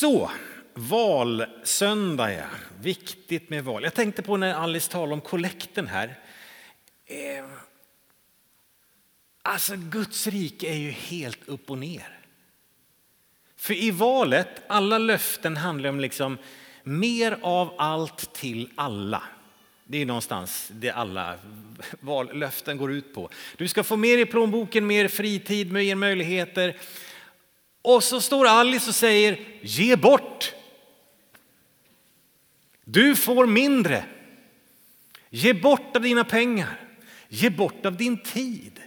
Så, valsöndag ja. Viktigt med val. Jag tänkte på när Alice talade om kollekten här. Eh, alltså Guds rike är ju helt upp och ner. För i valet, alla löften handlar om liksom mer av allt till alla. Det är någonstans det alla vallöften går ut på. Du ska få mer i plånboken, mer fritid, mer möjligheter. Och så står Alice och säger ge bort. Du får mindre. Ge bort av dina pengar. Ge bort av din tid.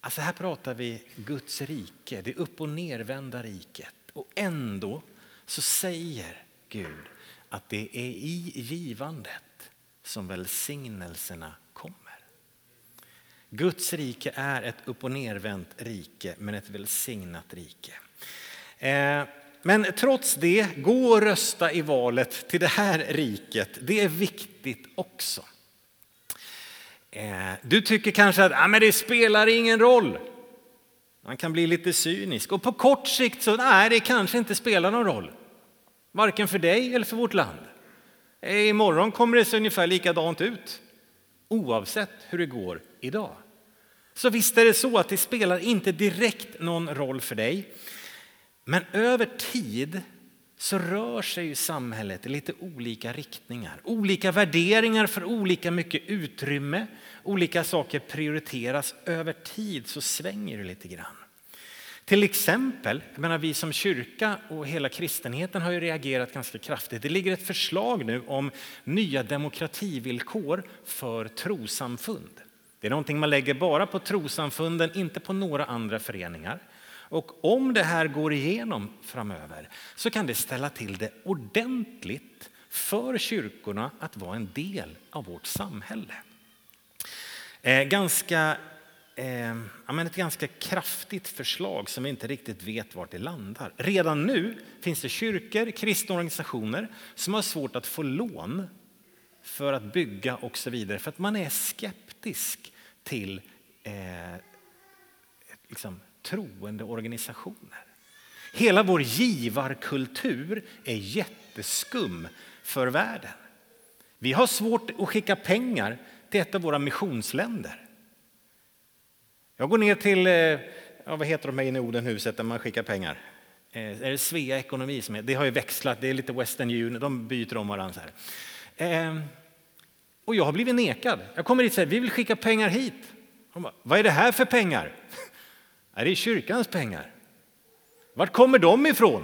Alltså här pratar vi Guds rike, det upp och nervända riket. Och ändå så säger Gud att det är i givandet som välsignelserna kommer. Guds rike är ett upp och nervänt rike, men ett välsignat rike. Eh, men trots det, gå och rösta i valet till det här riket. Det är viktigt också. Eh, du tycker kanske att ah, men det spelar ingen roll. Man kan bli lite cynisk. Och på kort sikt så nej, det kanske inte spelar någon roll. Varken för dig eller för vårt land. Eh, imorgon kommer det se ungefär likadant ut. Oavsett hur det går idag. Så visst är det så att det spelar inte direkt någon roll för dig. Men över tid så rör sig ju samhället i lite olika riktningar. Olika värderingar för olika mycket utrymme. Olika saker prioriteras. Över tid så svänger det lite grann. Till exempel, jag menar, vi som kyrka och hela kristenheten har ju reagerat ganska kraftigt. Det ligger ett förslag nu om nya demokrativillkor för trosamfund. Det är någonting man lägger bara på trosamfunden, inte på några andra föreningar. Och om det här går igenom framöver så kan det ställa till det ordentligt för kyrkorna att vara en del av vårt samhälle. Eh, ganska, eh, ett ganska kraftigt förslag som vi inte riktigt vet vart det landar. Redan nu finns det kyrkor, kristna organisationer som har svårt att få lån för att bygga och så vidare för att man är skeptisk till eh, liksom, troende organisationer. Hela vår givarkultur är jätteskum för världen. Vi har svårt att skicka pengar till ett av våra missionsländer. Jag går ner till, eh, ja, vad heter de här inne i Odenhuset där man skickar pengar? Eh, är det Svea Ekonomi som är? Det har ju växlat, det är lite Western Union, de byter om varandra. Så här. Eh, och jag har blivit nekad. Jag kommer dit och säger, vi vill skicka pengar hit. Bara, vad är det här för pengar? Är det kyrkans pengar? Vart kommer de ifrån?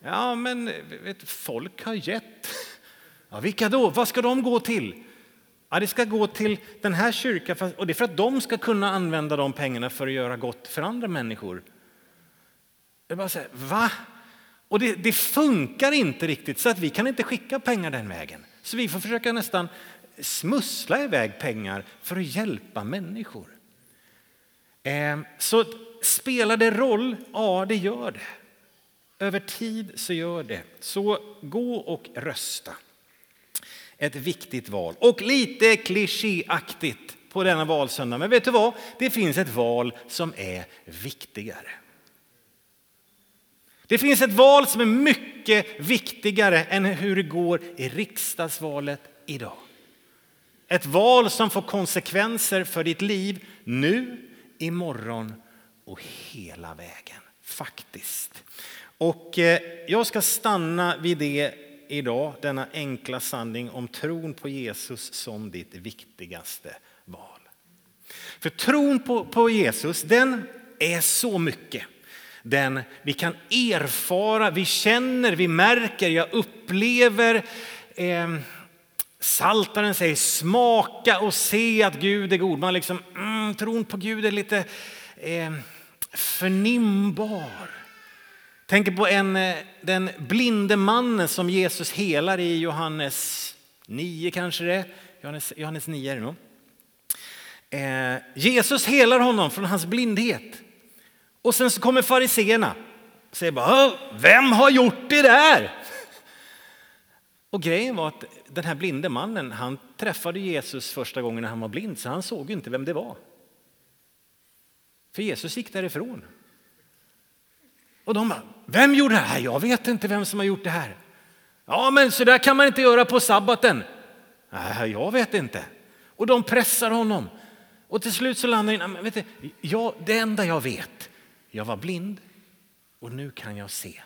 Ja, men vet, folk har gett. Ja, vilka då? Vad ska de gå till? Ja, det ska gå till den här kyrkan och det är för att de ska kunna använda de pengarna för att göra gott för andra människor. Jag bara säger, va? Och det, det, funkar inte riktigt så att vi kan inte skicka pengar den vägen. Så vi får försöka nästan smussla iväg pengar för att hjälpa människor. Ehm, så spelar det roll? Ja, det gör det. Över tid så gör det. Så gå och rösta. Ett viktigt val. Och lite klichéaktigt på denna valsöndag. Men vet du vad? Det finns ett val som är viktigare. Det finns ett val som är mycket viktigare än hur det går i riksdagsvalet idag. Ett val som får konsekvenser för ditt liv nu, imorgon och hela vägen, faktiskt. Och eh, jag ska stanna vid det idag, denna enkla sanning om tron på Jesus som ditt viktigaste val. För tron på, på Jesus, den är så mycket. Den vi kan erfara, vi känner, vi märker, jag upplever. Eh, Saltaren säger smaka och se att Gud är god. Man liksom, mm, tron på Gud är lite eh, förnimbar. Tänker på en, eh, den blinde mannen som Jesus helar i Johannes 9 kanske det Johannes, Johannes 9 är det nog. Eh, Jesus helar honom från hans blindhet. Och sen så kommer fariseerna och säger bara, vem har gjort det där? Och grejen var att den här blinde mannen, han träffade Jesus första gången när han var blind, så han såg inte vem det var. För Jesus gick därifrån. Och de bara, Vem gjorde det här? Jag vet inte vem som har gjort det här. Ja, men så där kan man inte göra på sabbaten. Nej, jag vet inte. Och de pressar honom. Och till slut så landar han i, vet du, jag, det enda jag vet, jag var blind och nu kan jag se.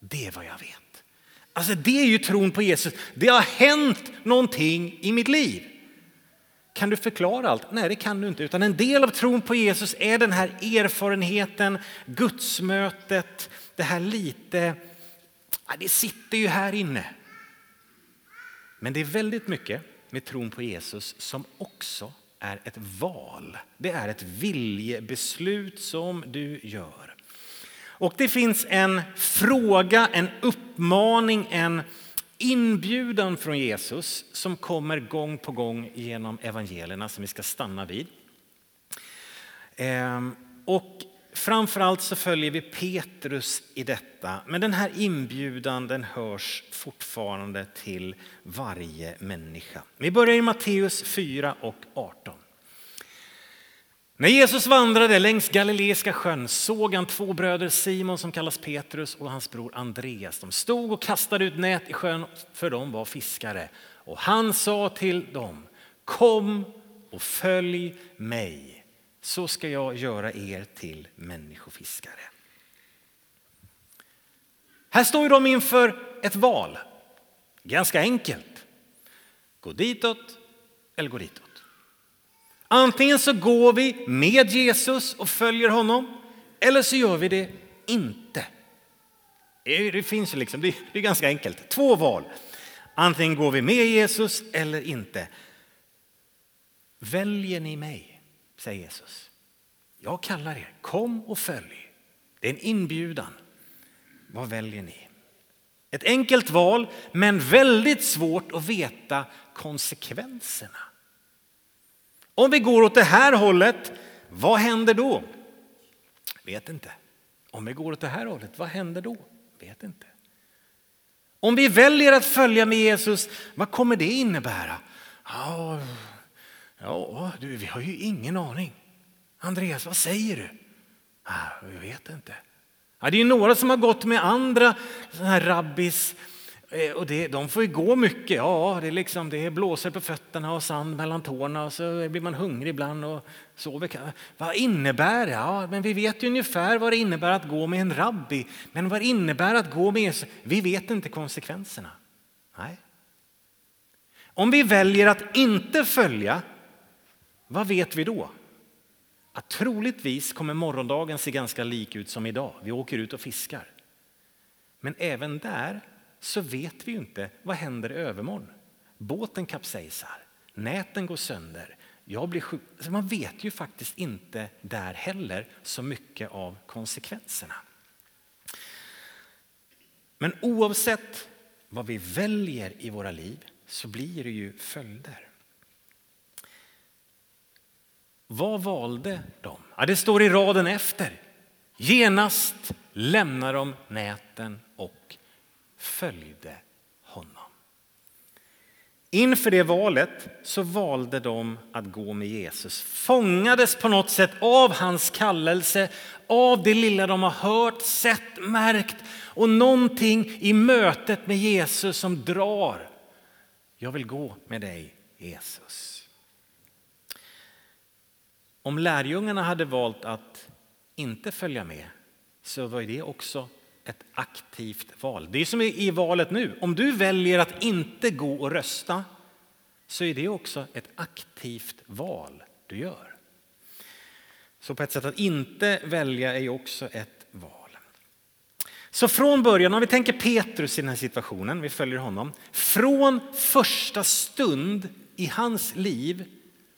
Det är vad jag vet. Alltså det är ju tron på Jesus. Det har hänt någonting i mitt liv. Kan du förklara allt? Nej, det kan du inte. Utan en del av tron på Jesus är den här erfarenheten, gudsmötet, det här lite, det sitter ju här inne. Men det är väldigt mycket med tron på Jesus som också är ett val. Det är ett viljebeslut som du gör. Och det finns en fråga, en uppmaning, en inbjudan från Jesus som kommer gång på gång genom evangelierna som vi ska stanna vid. Ehm, och framförallt så följer vi Petrus i detta, men den här inbjudan den hörs fortfarande till varje människa. Vi börjar i Matteus 4 och 18. När Jesus vandrade längs Galileiska sjön såg han två bröder, Simon som kallas Petrus och hans bror Andreas. De stod och kastade ut nät i sjön för de var fiskare. Och han sa till dem, kom och följ mig så ska jag göra er till människofiskare. Här står de inför ett val. Ganska enkelt. Gå ditåt eller gå ditåt. Antingen så går vi med Jesus och följer honom eller så gör vi det inte. Eh, det finns liksom, det är ganska enkelt. Två val. Antingen går vi med Jesus eller inte. Väljer ni mig, säger Jesus. Jag kallar er, kom och följ. Det är en inbjudan. Vad väljer ni? Ett enkelt val, men väldigt svårt att veta konsekvenserna. Om vi går åt det här hållet, vad händer då? Vet inte. Om vi går åt det här hållet, vad händer då? Vet inte. Om vi väljer att följa med Jesus, vad kommer det innebära? Ja, ja du, vi har ju ingen aning. Andreas, vad säger du? Ja, vi vet inte. Ja, det är några som har gått med andra såna här rabbis Eh, och det, de får ju gå mycket. Ja, det, är liksom, det blåser på fötterna och sand mellan tårna och så blir man hungrig ibland och sover. Vad innebär det? Ja, men vi vet ju ungefär vad det innebär att gå med en rabbi. Men vad det innebär att gå med Jesus? Vi vet inte konsekvenserna. Nej. Om vi väljer att inte följa, vad vet vi då? Att troligtvis kommer morgondagen se ganska lik ut som idag. Vi åker ut och fiskar. Men även där så vet vi ju inte vad händer i övermorgon. Båten kapsejsar, näten går sönder, jag blir sjuk. Så man vet ju faktiskt inte där heller så mycket av konsekvenserna. Men oavsett vad vi väljer i våra liv så blir det ju följder. Vad valde de? Ja, det står i raden efter. Genast lämnar de näten och följde honom. Inför det valet så valde de att gå med Jesus. Fångades på något sätt av hans kallelse, av det lilla de har hört, sett, märkt och någonting i mötet med Jesus som drar. Jag vill gå med dig Jesus. Om lärjungarna hade valt att inte följa med så var det också ett aktivt val. Det är som i valet nu. Om du väljer att inte gå och rösta så är det också ett aktivt val du gör. Så på ett sätt att inte välja är också ett val. Så från början, om vi tänker Petrus i den här situationen, vi följer honom. Från första stund i hans liv,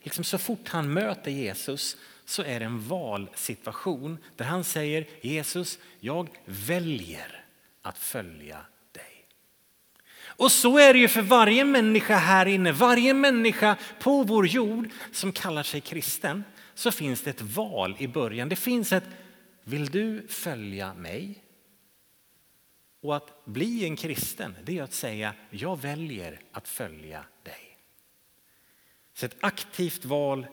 liksom så fort han möter Jesus, så är det en valsituation där han säger Jesus, jag väljer att följa dig. Och så är det ju för varje människa här inne, varje människa på vår jord som kallar sig kristen så finns det ett val i början. Det finns ett vill du följa mig? Och att bli en kristen, det är att säga jag väljer att följa dig. Så ett aktivt val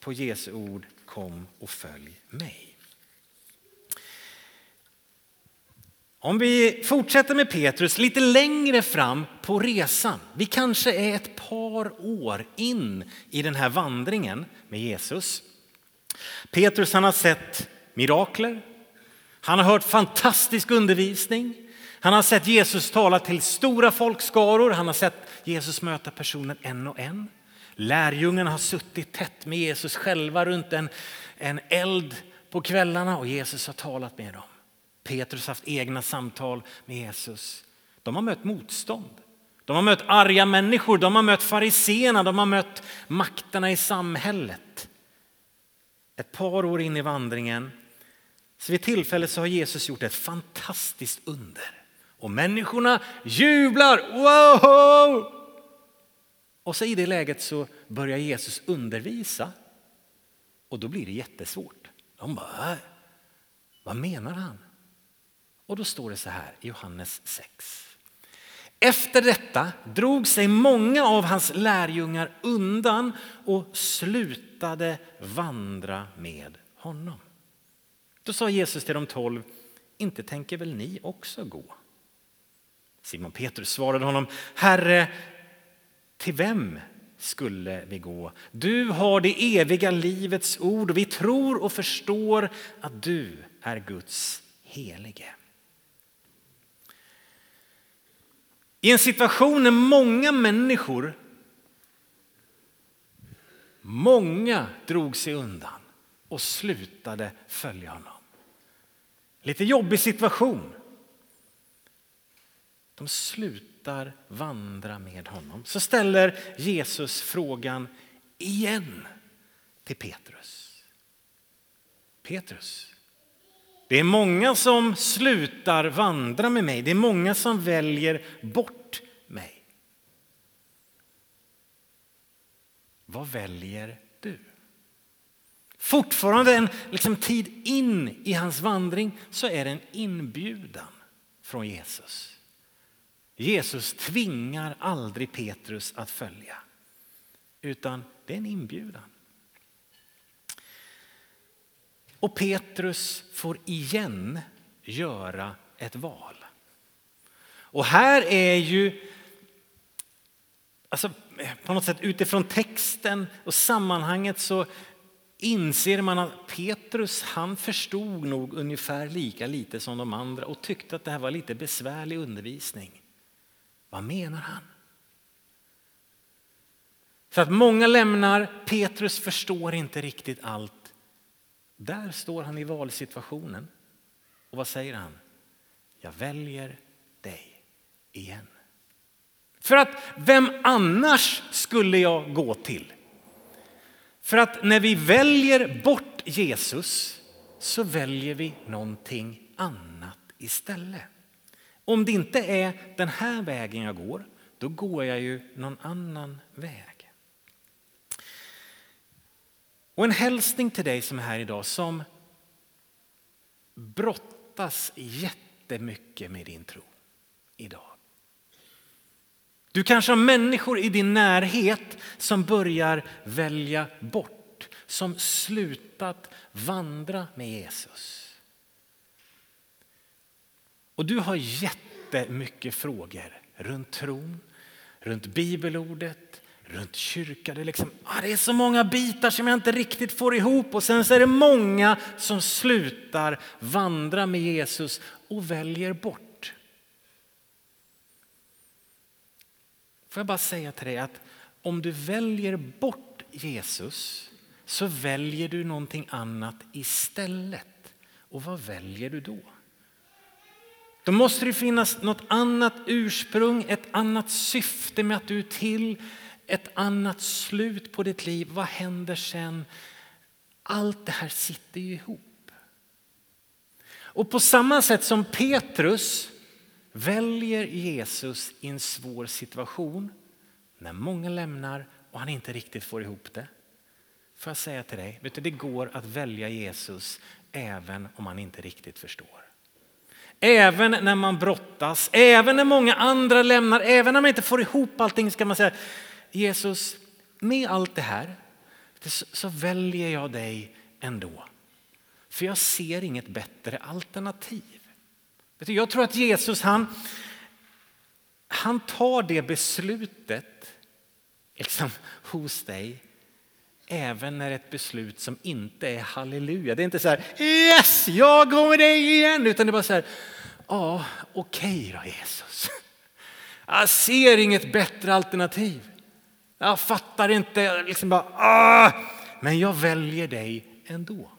på Jesu ord kom och följ mig. Om vi fortsätter med Petrus lite längre fram på resan. Vi kanske är ett par år in i den här vandringen med Jesus. Petrus han har sett mirakler. Han har hört fantastisk undervisning. Han har sett Jesus tala till stora folkskaror. Han har sett Jesus möta personer en och en. Lärjungarna har suttit tätt med Jesus själva runt en, en eld på kvällarna och Jesus har talat med dem. Petrus har haft egna samtal med Jesus. De har mött motstånd. De har mött arga människor, de har mött fariseerna, de har mött makterna i samhället. Ett par år in i vandringen, så vid tillfället så har Jesus gjort ett fantastiskt under. Och människorna jublar, wow! Och så i det läget så börjar Jesus undervisa. Och då blir det jättesvårt. De bara, äh, vad menar han? Och då står det så här i Johannes 6. Efter detta drog sig många av hans lärjungar undan och slutade vandra med honom. Då sa Jesus till de tolv, inte tänker väl ni också gå? Simon Petrus svarade honom, Herre, till vem skulle vi gå? Du har det eviga livets ord och vi tror och förstår att du är Guds helige. I en situation när många människor, många drog sig undan och slutade följa honom. Lite jobbig situation. De slutar vandra med honom. Så ställer Jesus frågan igen till Petrus. Petrus, det är många som slutar vandra med mig. Det är många som väljer bort mig. Vad väljer du? Fortfarande en liksom, tid in i hans vandring så är det en inbjudan från Jesus. Jesus tvingar aldrig Petrus att följa, utan det är en inbjudan. Och Petrus får igen göra ett val. Och här är ju, alltså på något sätt utifrån texten och sammanhanget så inser man att Petrus han förstod nog ungefär lika lite som de andra och tyckte att det här var lite besvärlig undervisning. Vad menar han? Så att många lämnar, Petrus förstår inte riktigt allt där står han i valsituationen. Och vad säger han? Jag väljer dig igen. För att vem annars skulle jag gå till? För att när vi väljer bort Jesus så väljer vi någonting annat istället. Om det inte är den här vägen jag går, då går jag ju någon annan väg. Och en hälsning till dig som är här idag som brottas jättemycket med din tro idag. Du kanske har människor i din närhet som börjar välja bort, som slutat vandra med Jesus. Och du har jättemycket frågor runt tron, runt bibelordet, runt kyrkan. Det är, liksom, ah, det är så många bitar som jag inte riktigt får ihop och sen så är det många som slutar vandra med Jesus och väljer bort. Får jag bara säga till dig att om du väljer bort Jesus så väljer du någonting annat istället. Och vad väljer du då? Då måste det finnas något annat ursprung, ett annat syfte med att du är till ett annat slut på ditt liv. Vad händer sen? Allt det här sitter ju ihop. Och på samma sätt som Petrus väljer Jesus i en svår situation när många lämnar och han inte riktigt får ihop det. Får jag säga till dig, vet du, det går att välja Jesus även om man inte riktigt förstår. Även när man brottas, även när många andra lämnar, även när man inte får ihop allting ska man säga Jesus, med allt det här så väljer jag dig ändå. För jag ser inget bättre alternativ. Jag tror att Jesus han, han tar det beslutet liksom, hos dig även när ett beslut som inte är halleluja. Det är inte så här yes, jag går med dig igen, utan det är bara så här ja, okej okay då Jesus. Jag ser inget bättre alternativ. Jag fattar inte, liksom bara, ah, men jag väljer dig ändå.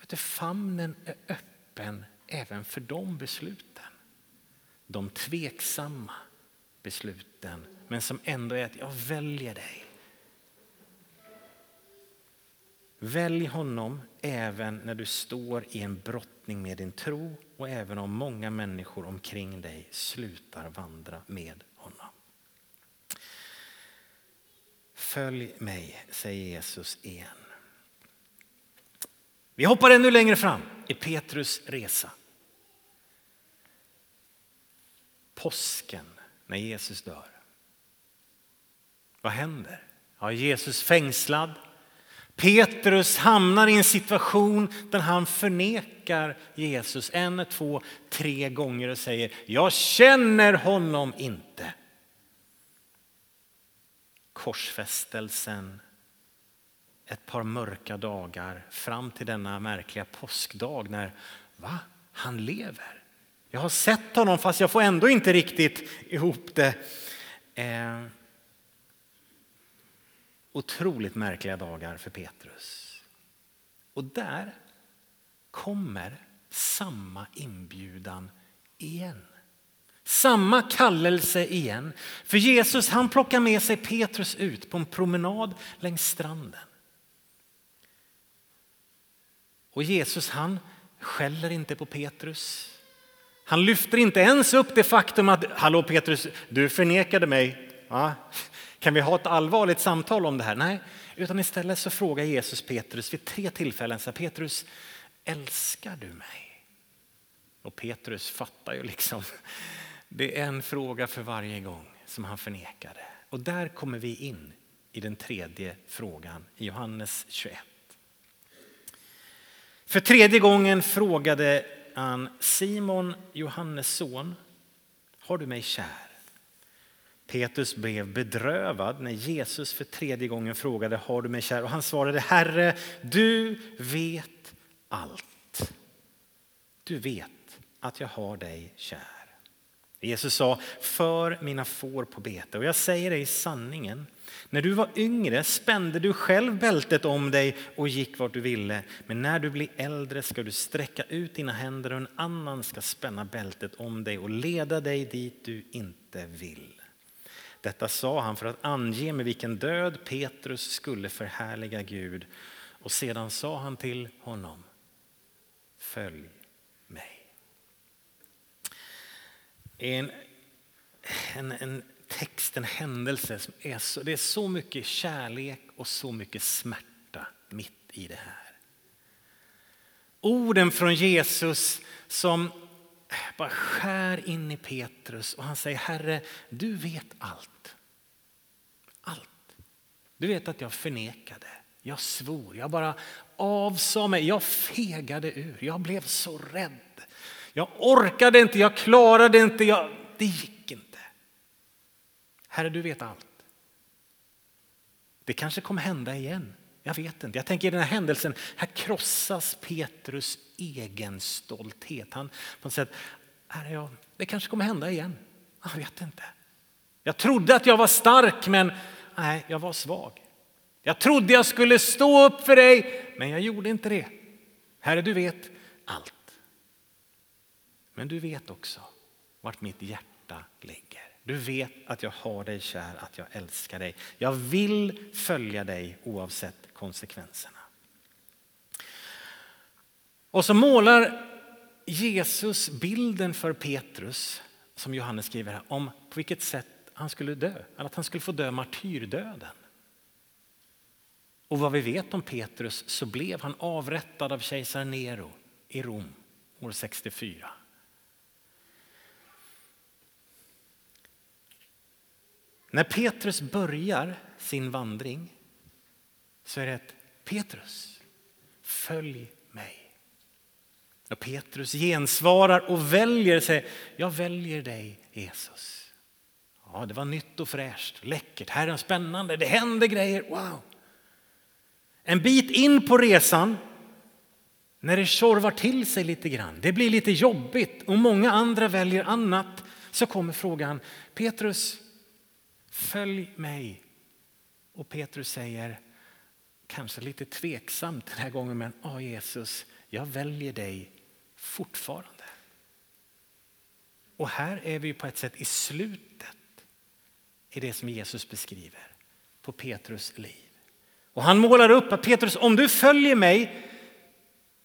Vet du, famnen är öppen även för de besluten. De tveksamma besluten, men som ändå är att jag väljer dig. Välj honom även när du står i en brottning med din tro och även om många människor omkring dig slutar vandra med honom. Följ mig, säger Jesus igen. Vi hoppar ännu längre fram i Petrus resa. Påsken, när Jesus dör. Vad händer? Ja, Jesus fängslad. Petrus hamnar i en situation där han förnekar Jesus en, två, tre gånger och säger jag känner honom inte. Korsfästelsen, ett par mörka dagar fram till denna märkliga påskdag när va? han lever. Jag har sett honom fast jag får ändå inte riktigt ihop det. Eh, otroligt märkliga dagar för Petrus. Och där kommer samma inbjudan igen. Samma kallelse igen. För Jesus han plockar med sig Petrus ut på en promenad längs stranden. Och Jesus han skäller inte på Petrus. Han lyfter inte ens upp det faktum att hallå Petrus, du förnekade mig. Ja, kan vi ha ett allvarligt samtal om det här? Nej, utan istället så frågar Jesus Petrus vid tre tillfällen så här, Petrus, älskar du mig? Och Petrus fattar ju liksom, det är en fråga för varje gång som han förnekade. Och där kommer vi in i den tredje frågan i Johannes 21. För tredje gången frågade han Simon, Johannes son, har du mig kär? Petrus blev bedrövad när Jesus för tredje gången frågade har du mig kär? Och han svarade Herre, du vet allt. Du vet att jag har dig kär. Jesus sa, för mina får på bete. Och jag säger dig sanningen, när du var yngre spände du själv bältet om dig och gick vart du ville. Men när du blir äldre ska du sträcka ut dina händer och en annan ska spänna bältet om dig och leda dig dit du inte vill. Detta sa han för att ange med vilken död Petrus skulle förhärliga Gud. Och sedan sa han till honom, följ mig. En, en, en text, en händelse, som är så, det är så mycket kärlek och så mycket smärta mitt i det här. Orden från Jesus som bara skär in i Petrus och han säger Herre, du vet allt. Allt. Du vet att jag förnekade, jag svor, jag bara avsade mig, jag fegade ur, jag blev så rädd. Jag orkade inte, jag klarade inte, jag, det gick inte. Herre, du vet allt. Det kanske kommer hända igen. Jag vet inte. Jag tänker i den här händelsen, här krossas Petrus egen stolthet. Han på något sätt, jag, det kanske kommer hända igen. Jag vet inte. Jag trodde att jag var stark, men nej, jag var svag. Jag trodde jag skulle stå upp för dig, men jag gjorde inte det. Herre, du vet allt. Men du vet också vart mitt hjärta ligger. Du vet att jag har dig kär, att jag älskar dig. Jag vill följa dig oavsett konsekvenserna. Och så målar Jesus bilden för Petrus, som Johannes skriver här, om på vilket sätt han skulle dö, eller att han skulle få dö martyrdöden. Och vad vi vet om Petrus så blev han avrättad av kejsar Nero i Rom år 64. När Petrus börjar sin vandring så är det ett Petrus, följ och Petrus gensvarar och väljer, säger jag väljer dig Jesus. Ja, det var nytt och fräscht, läckert, här är spännande, det händer grejer, wow. En bit in på resan, när det tjorvar till sig lite grann, det blir lite jobbigt och många andra väljer annat, så kommer frågan Petrus, följ mig. Och Petrus säger, kanske lite tveksamt den här gången, men ja Jesus, jag väljer dig fortfarande. Och här är vi på ett sätt i slutet i det som Jesus beskriver på Petrus liv. Och han målar upp att Petrus, om du följer mig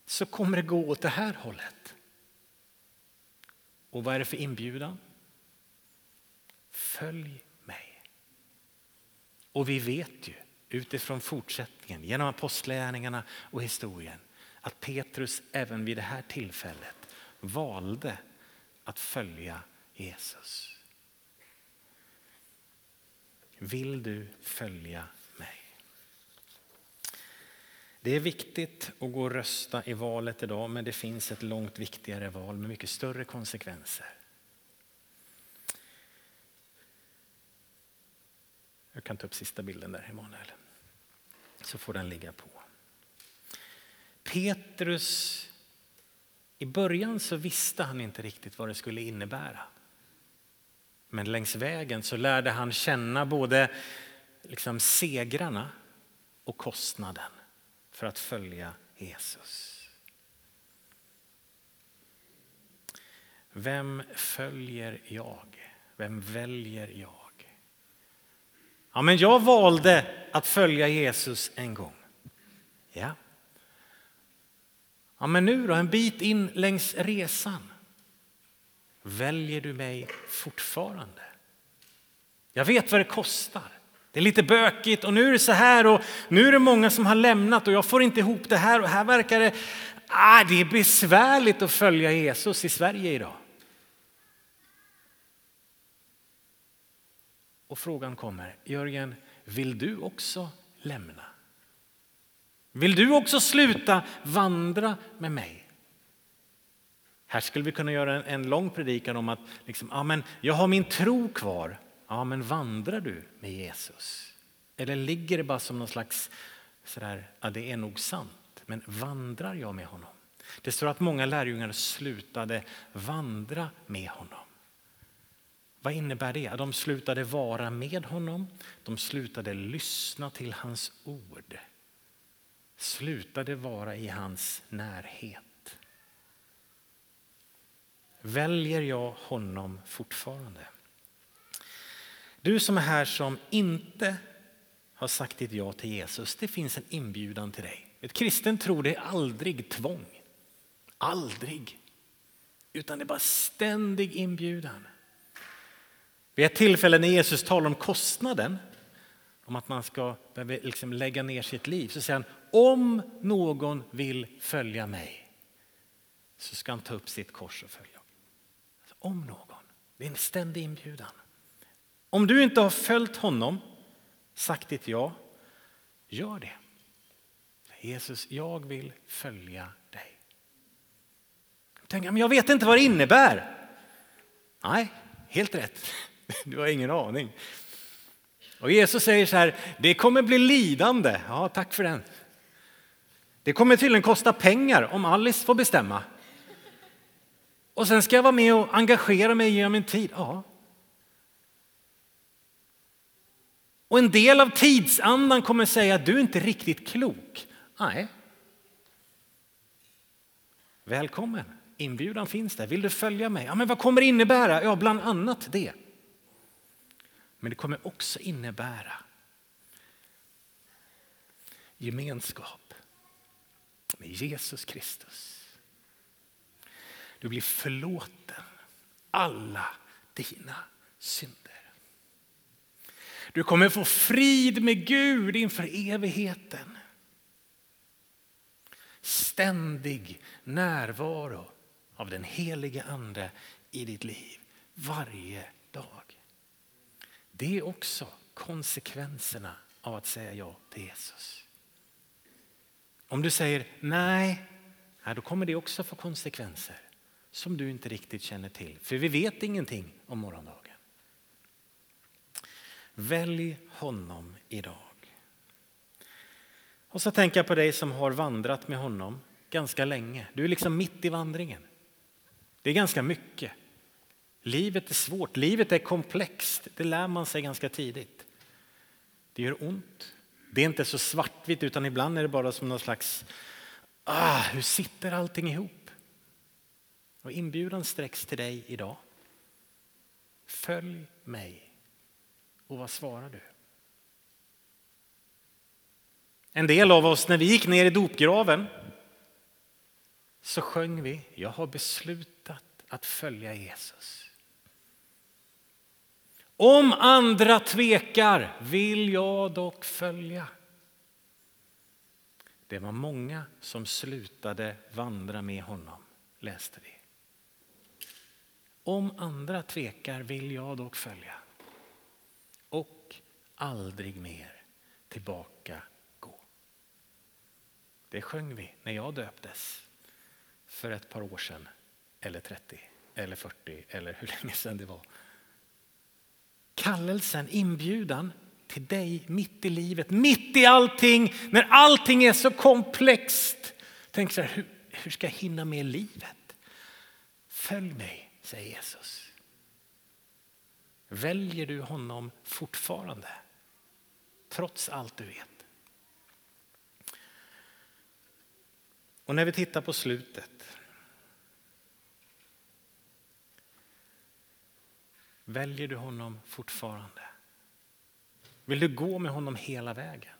så kommer det gå åt det här hållet. Och vad är det för inbjudan? Följ mig. Och vi vet ju utifrån fortsättningen, genom apostlärningarna och historien, att Petrus även vid det här tillfället valde att följa Jesus. Vill du följa mig? Det är viktigt att gå och rösta i valet idag, men det finns ett långt viktigare val med mycket större konsekvenser. Jag kan ta upp sista bilden där, Emanuel. Så får den ligga på. Petrus, i början så visste han inte riktigt vad det skulle innebära. Men längs vägen så lärde han känna både liksom segrarna och kostnaden för att följa Jesus. Vem följer jag? Vem väljer jag? Ja, men jag valde att följa Jesus en gång. Ja. Ja, men nu då, en bit in längs resan. Väljer du mig fortfarande? Jag vet vad det kostar. Det är lite bökigt och nu är det så här och nu är det många som har lämnat och jag får inte ihop det här och här verkar det, ah, det är besvärligt att följa Jesus i Sverige idag. Och frågan kommer, Jörgen, vill du också lämna? Vill du också sluta vandra med mig? Här skulle vi kunna göra en, en lång predikan om att liksom, ja, men jag har min tro kvar. Ja, men vandrar du med Jesus? Eller ligger det bara som någon slags, sådär, ja det är nog sant, men vandrar jag med honom? Det står att många lärjungar slutade vandra med honom. Vad innebär det? De slutade vara med honom, de slutade lyssna till hans ord slutade vara i hans närhet. Väljer jag honom fortfarande? Du som är här som inte har sagt ditt ja till Jesus, det finns en inbjudan till dig. Ett kristen tror det är aldrig tvång. Aldrig. Utan det är bara ständig inbjudan. Vid ett tillfälle när Jesus talar om kostnaden, om att man ska liksom lägga ner sitt liv, så säger han om någon vill följa mig så ska han ta upp sitt kors och följa. Om någon. Det är en ständig inbjudan. Om du inte har följt honom, sagt ditt ja, gör det. Jesus, jag vill följa dig. Tänk, men jag vet inte vad det innebär. Nej, helt rätt. Du har ingen aning. Och Jesus säger så här, det kommer bli lidande. Ja, tack för den. Det kommer tydligen kosta pengar om Alice får bestämma. Och sen ska jag vara med och engagera mig genom min tid. Ja. Och en del av tidsandan kommer säga att du är inte riktigt klok. Nej. Välkommen, inbjudan finns där. Vill du följa mig? Ja, men vad kommer det innebära? Ja, bland annat det. Men det kommer också innebära gemenskap med Jesus Kristus. Du blir förlåten alla dina synder. Du kommer få frid med Gud inför evigheten. Ständig närvaro av den helige Ande i ditt liv varje dag. Det är också konsekvenserna av att säga ja till Jesus. Om du säger nej, då kommer det också få konsekvenser som du inte riktigt känner till. För vi vet ingenting om morgondagen. Välj honom idag. Och så tänker jag på dig som har vandrat med honom ganska länge. Du är liksom mitt i vandringen. Det är ganska mycket. Livet är svårt, livet är komplext. Det lär man sig ganska tidigt. Det gör ont. Det är inte så svartvitt utan ibland är det bara som någon slags, ah, hur sitter allting ihop? Och inbjudan sträcks till dig idag. Följ mig. Och vad svarar du? En del av oss, när vi gick ner i dopgraven så sjöng vi Jag har beslutat att följa Jesus. Om andra tvekar vill jag dock följa. Det var många som slutade vandra med honom, läste vi. Om andra tvekar vill jag dock följa och aldrig mer tillbaka gå. Det sjöng vi när jag döptes för ett par år sedan, eller 30, eller 40, eller hur länge sedan det var. Kallelsen, inbjudan till dig mitt i livet, mitt i allting, när allting är så komplext. Tänk så här, hur, hur ska jag hinna med livet? Följ mig, säger Jesus. Väljer du honom fortfarande? Trots allt du vet. Och när vi tittar på slutet. Väljer du honom fortfarande? Vill du gå med honom hela vägen?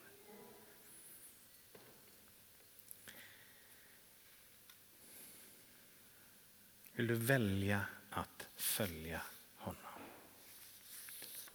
Vill du välja att följa